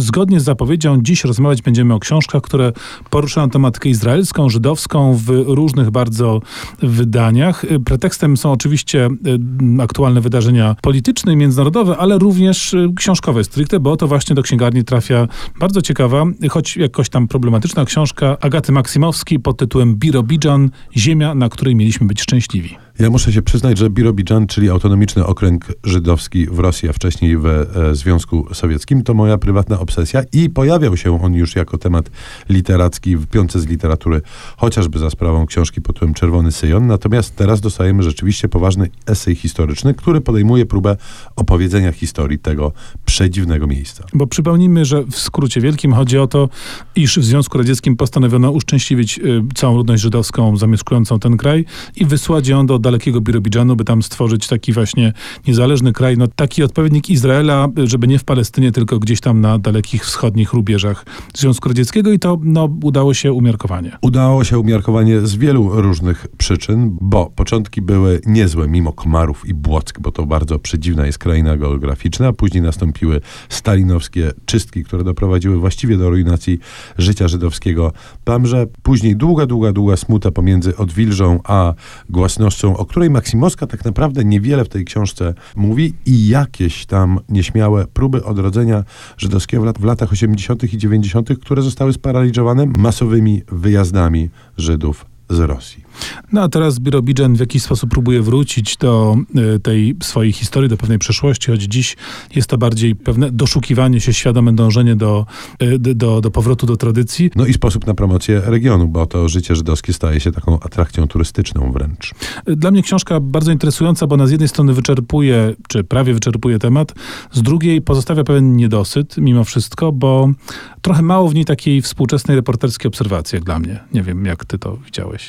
zgodnie z zapowiedzią dziś rozmawiać będziemy o książkach, które poruszają tematykę izraelską, żydowską w różnych bardzo wydaniach. Pretekstem są oczywiście y, aktualne wydarzenia polityczne i międzynarodowe, ale również y, książkowe stricte, bo to właśnie do księgarni trafia bardzo ciekawa, choć jakoś tam problematyczna książka Agaty Maksymowskiej pod tytułem Birobidżan, ziemia, na której mieliśmy być szczęśliwi. Ja muszę się przyznać, że Birobidżan, czyli autonomiczny okręg żydowski w Rosji, a wcześniej w e, Związku Sowieckim, to moja prywatna obsesja i pojawiał się on już jako temat literacki w piące z literatury, chociażby za sprawą książki pod tytułem Czerwony Syjon. Natomiast teraz dostajemy rzeczywiście poważny esej historyczny, który podejmuje próbę opowiedzenia historii tego przedziwnego miejsca. Bo przypomnijmy, że w skrócie wielkim chodzi o to, iż w Związku Radzieckim postanowiono uszczęśliwić y, całą ludność żydowską zamieszkującą ten kraj i wysłać ją do dalekiego Birobidżanu, by tam stworzyć taki właśnie niezależny kraj, no taki odpowiednik Izraela, żeby nie w Palestynie, tylko gdzieś tam na dalekich wschodnich rubieżach Związku Radzieckiego i to no, udało się umiarkowanie. Udało się umiarkowanie z wielu różnych przyczyn, bo początki były niezłe, mimo komarów i błock, bo to bardzo przedziwna jest kraina geograficzna, później nastąpiły stalinowskie czystki, które doprowadziły właściwie do ruinacji życia żydowskiego. Tamże później długa, długa, długa smuta pomiędzy Odwilżą a Głasnością, o której Maksimoska tak naprawdę niewiele w tej książce mówi i jakieś tam nieśmiałe próby odrodzenia żydowskiego w latach 80. i 90., które zostały sparaliżowane masowymi wyjazdami Żydów z Rosji. No a teraz Birobidżan w jakiś sposób próbuje wrócić do y, tej swojej historii, do pewnej przeszłości, choć dziś jest to bardziej pewne doszukiwanie się, świadome dążenie do, y, do, do powrotu do tradycji. No i sposób na promocję regionu, bo to życie żydowskie staje się taką atrakcją turystyczną wręcz. Dla mnie książka bardzo interesująca, bo ona z jednej strony wyczerpuje, czy prawie wyczerpuje temat, z drugiej pozostawia pewien niedosyt mimo wszystko, bo trochę mało w niej takiej współczesnej reporterskiej obserwacji, jak dla mnie. Nie wiem, jak ty to widziałeś.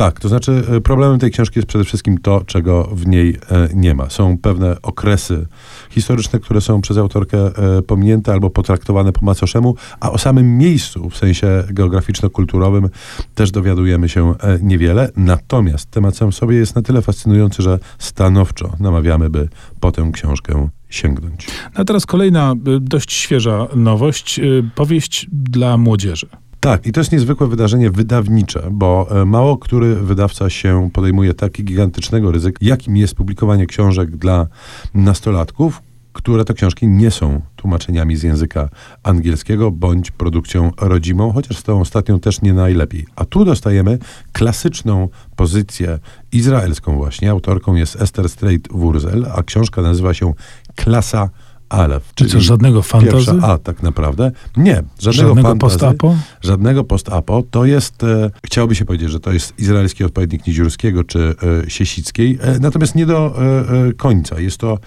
Tak, to znaczy e, problemem tej książki jest przede wszystkim to, czego w niej e, nie ma. Są pewne okresy historyczne, które są przez autorkę e, pominięte albo potraktowane po macoszemu, a o samym miejscu w sensie geograficzno-kulturowym też dowiadujemy się niewiele. Natomiast temat sam w sobie jest na tyle fascynujący, że stanowczo namawiamy, by po tę książkę sięgnąć. A teraz kolejna dość świeża nowość, powieść dla młodzieży. Tak, i to jest niezwykłe wydarzenie wydawnicze, bo e, mało który wydawca się podejmuje taki gigantycznego ryzyka, jakim jest publikowanie książek dla nastolatków, które to książki nie są tłumaczeniami z języka angielskiego bądź produkcją rodzimą, chociaż z tą ostatnią też nie najlepiej. A tu dostajemy klasyczną pozycję izraelską właśnie. Autorką jest Esther Strait-Wurzel, a książka nazywa się Klasa Alef. Czyli co, żadnego fantazy? A tak naprawdę. Nie, żadnego, żadnego post-apo? Żadnego post-apo. To jest, e, chciałoby się powiedzieć, że to jest izraelski odpowiednik Niziurskiego czy e, Siesickiej, e, natomiast nie do e, e końca. Jest to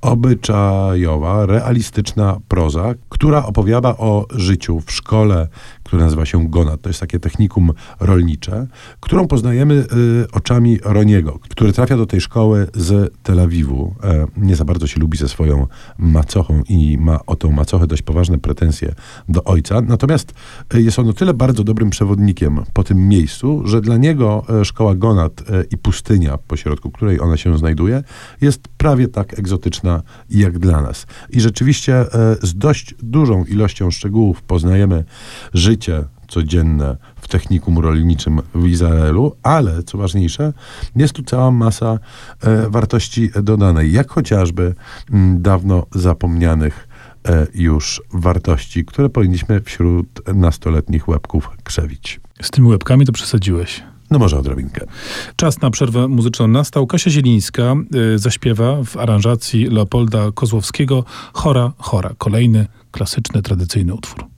obyczajowa, realistyczna proza, która opowiada o życiu w szkole, która nazywa się Gonat. To jest takie technikum rolnicze, którą poznajemy y, oczami Roniego, który trafia do tej szkoły z Tel Awiwu. E, nie za bardzo się lubi ze swoją macochą i ma o tą macochę dość poważne pretensje do ojca. Natomiast e, jest on o tyle bardzo dobrym przewodnikiem po tym miejscu, że dla niego e, szkoła Gonat e, i pustynia, pośrodku której ona się znajduje, jest prawie tak egzotyczna jak dla nas. I rzeczywiście e, z dość dużą ilością szczegółów poznajemy życie codzienne w technikum rolniczym w Izraelu, ale co ważniejsze, jest tu cała masa e, wartości dodanej, jak chociażby m, dawno zapomnianych e, już wartości, które powinniśmy wśród nastoletnich łebków krzewić. Z tymi łebkami to przesadziłeś. No może odrobinkę. Czas na przerwę muzyczną nastał. Kasia Zielińska y, zaśpiewa w aranżacji Leopolda Kozłowskiego Chora, chora. Kolejny klasyczny, tradycyjny utwór.